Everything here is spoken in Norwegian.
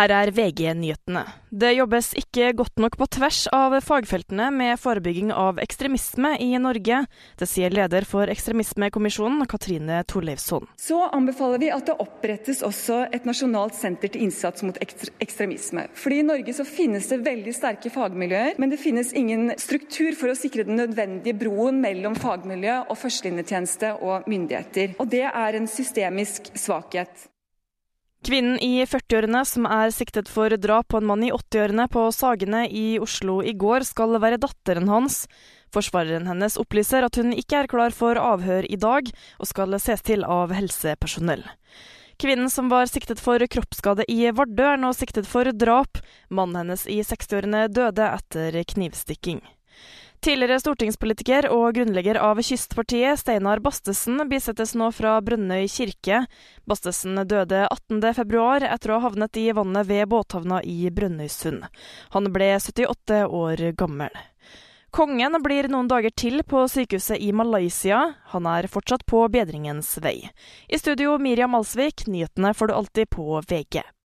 Her er VG-nyhetene. Det jobbes ikke godt nok på tvers av fagfeltene med forebygging av ekstremisme i Norge. Det sier leder for Ekstremismekommisjonen, Katrine Torleivsson. Så anbefaler vi at det opprettes også et nasjonalt senter til innsats mot ekstremisme. Fordi I Norge så finnes det veldig sterke fagmiljøer, men det finnes ingen struktur for å sikre den nødvendige broen mellom fagmiljø og førstelinjetjeneste og myndigheter. Og Det er en systemisk svakhet. Kvinnen i 40-årene som er siktet for drap på en mann i 80-årene på Sagene i Oslo i går, skal være datteren hans. Forsvareren hennes opplyser at hun ikke er klar for avhør i dag, og skal ses til av helsepersonell. Kvinnen som var siktet for kroppsskade i Vardø, er nå siktet for drap. Mannen hennes i 60-årene døde etter knivstikking. Tidligere stortingspolitiker og grunnlegger av Kystpartiet, Steinar Bastesen, bisettes nå fra Brønnøy kirke. Bastesen døde 18.2 etter å ha havnet i vannet ved båthavna i Brønnøysund. Han ble 78 år gammel. Kongen blir noen dager til på sykehuset i Malaysia. Han er fortsatt på bedringens vei. I studio Miriam Alsvik, nyhetene får du alltid på VG.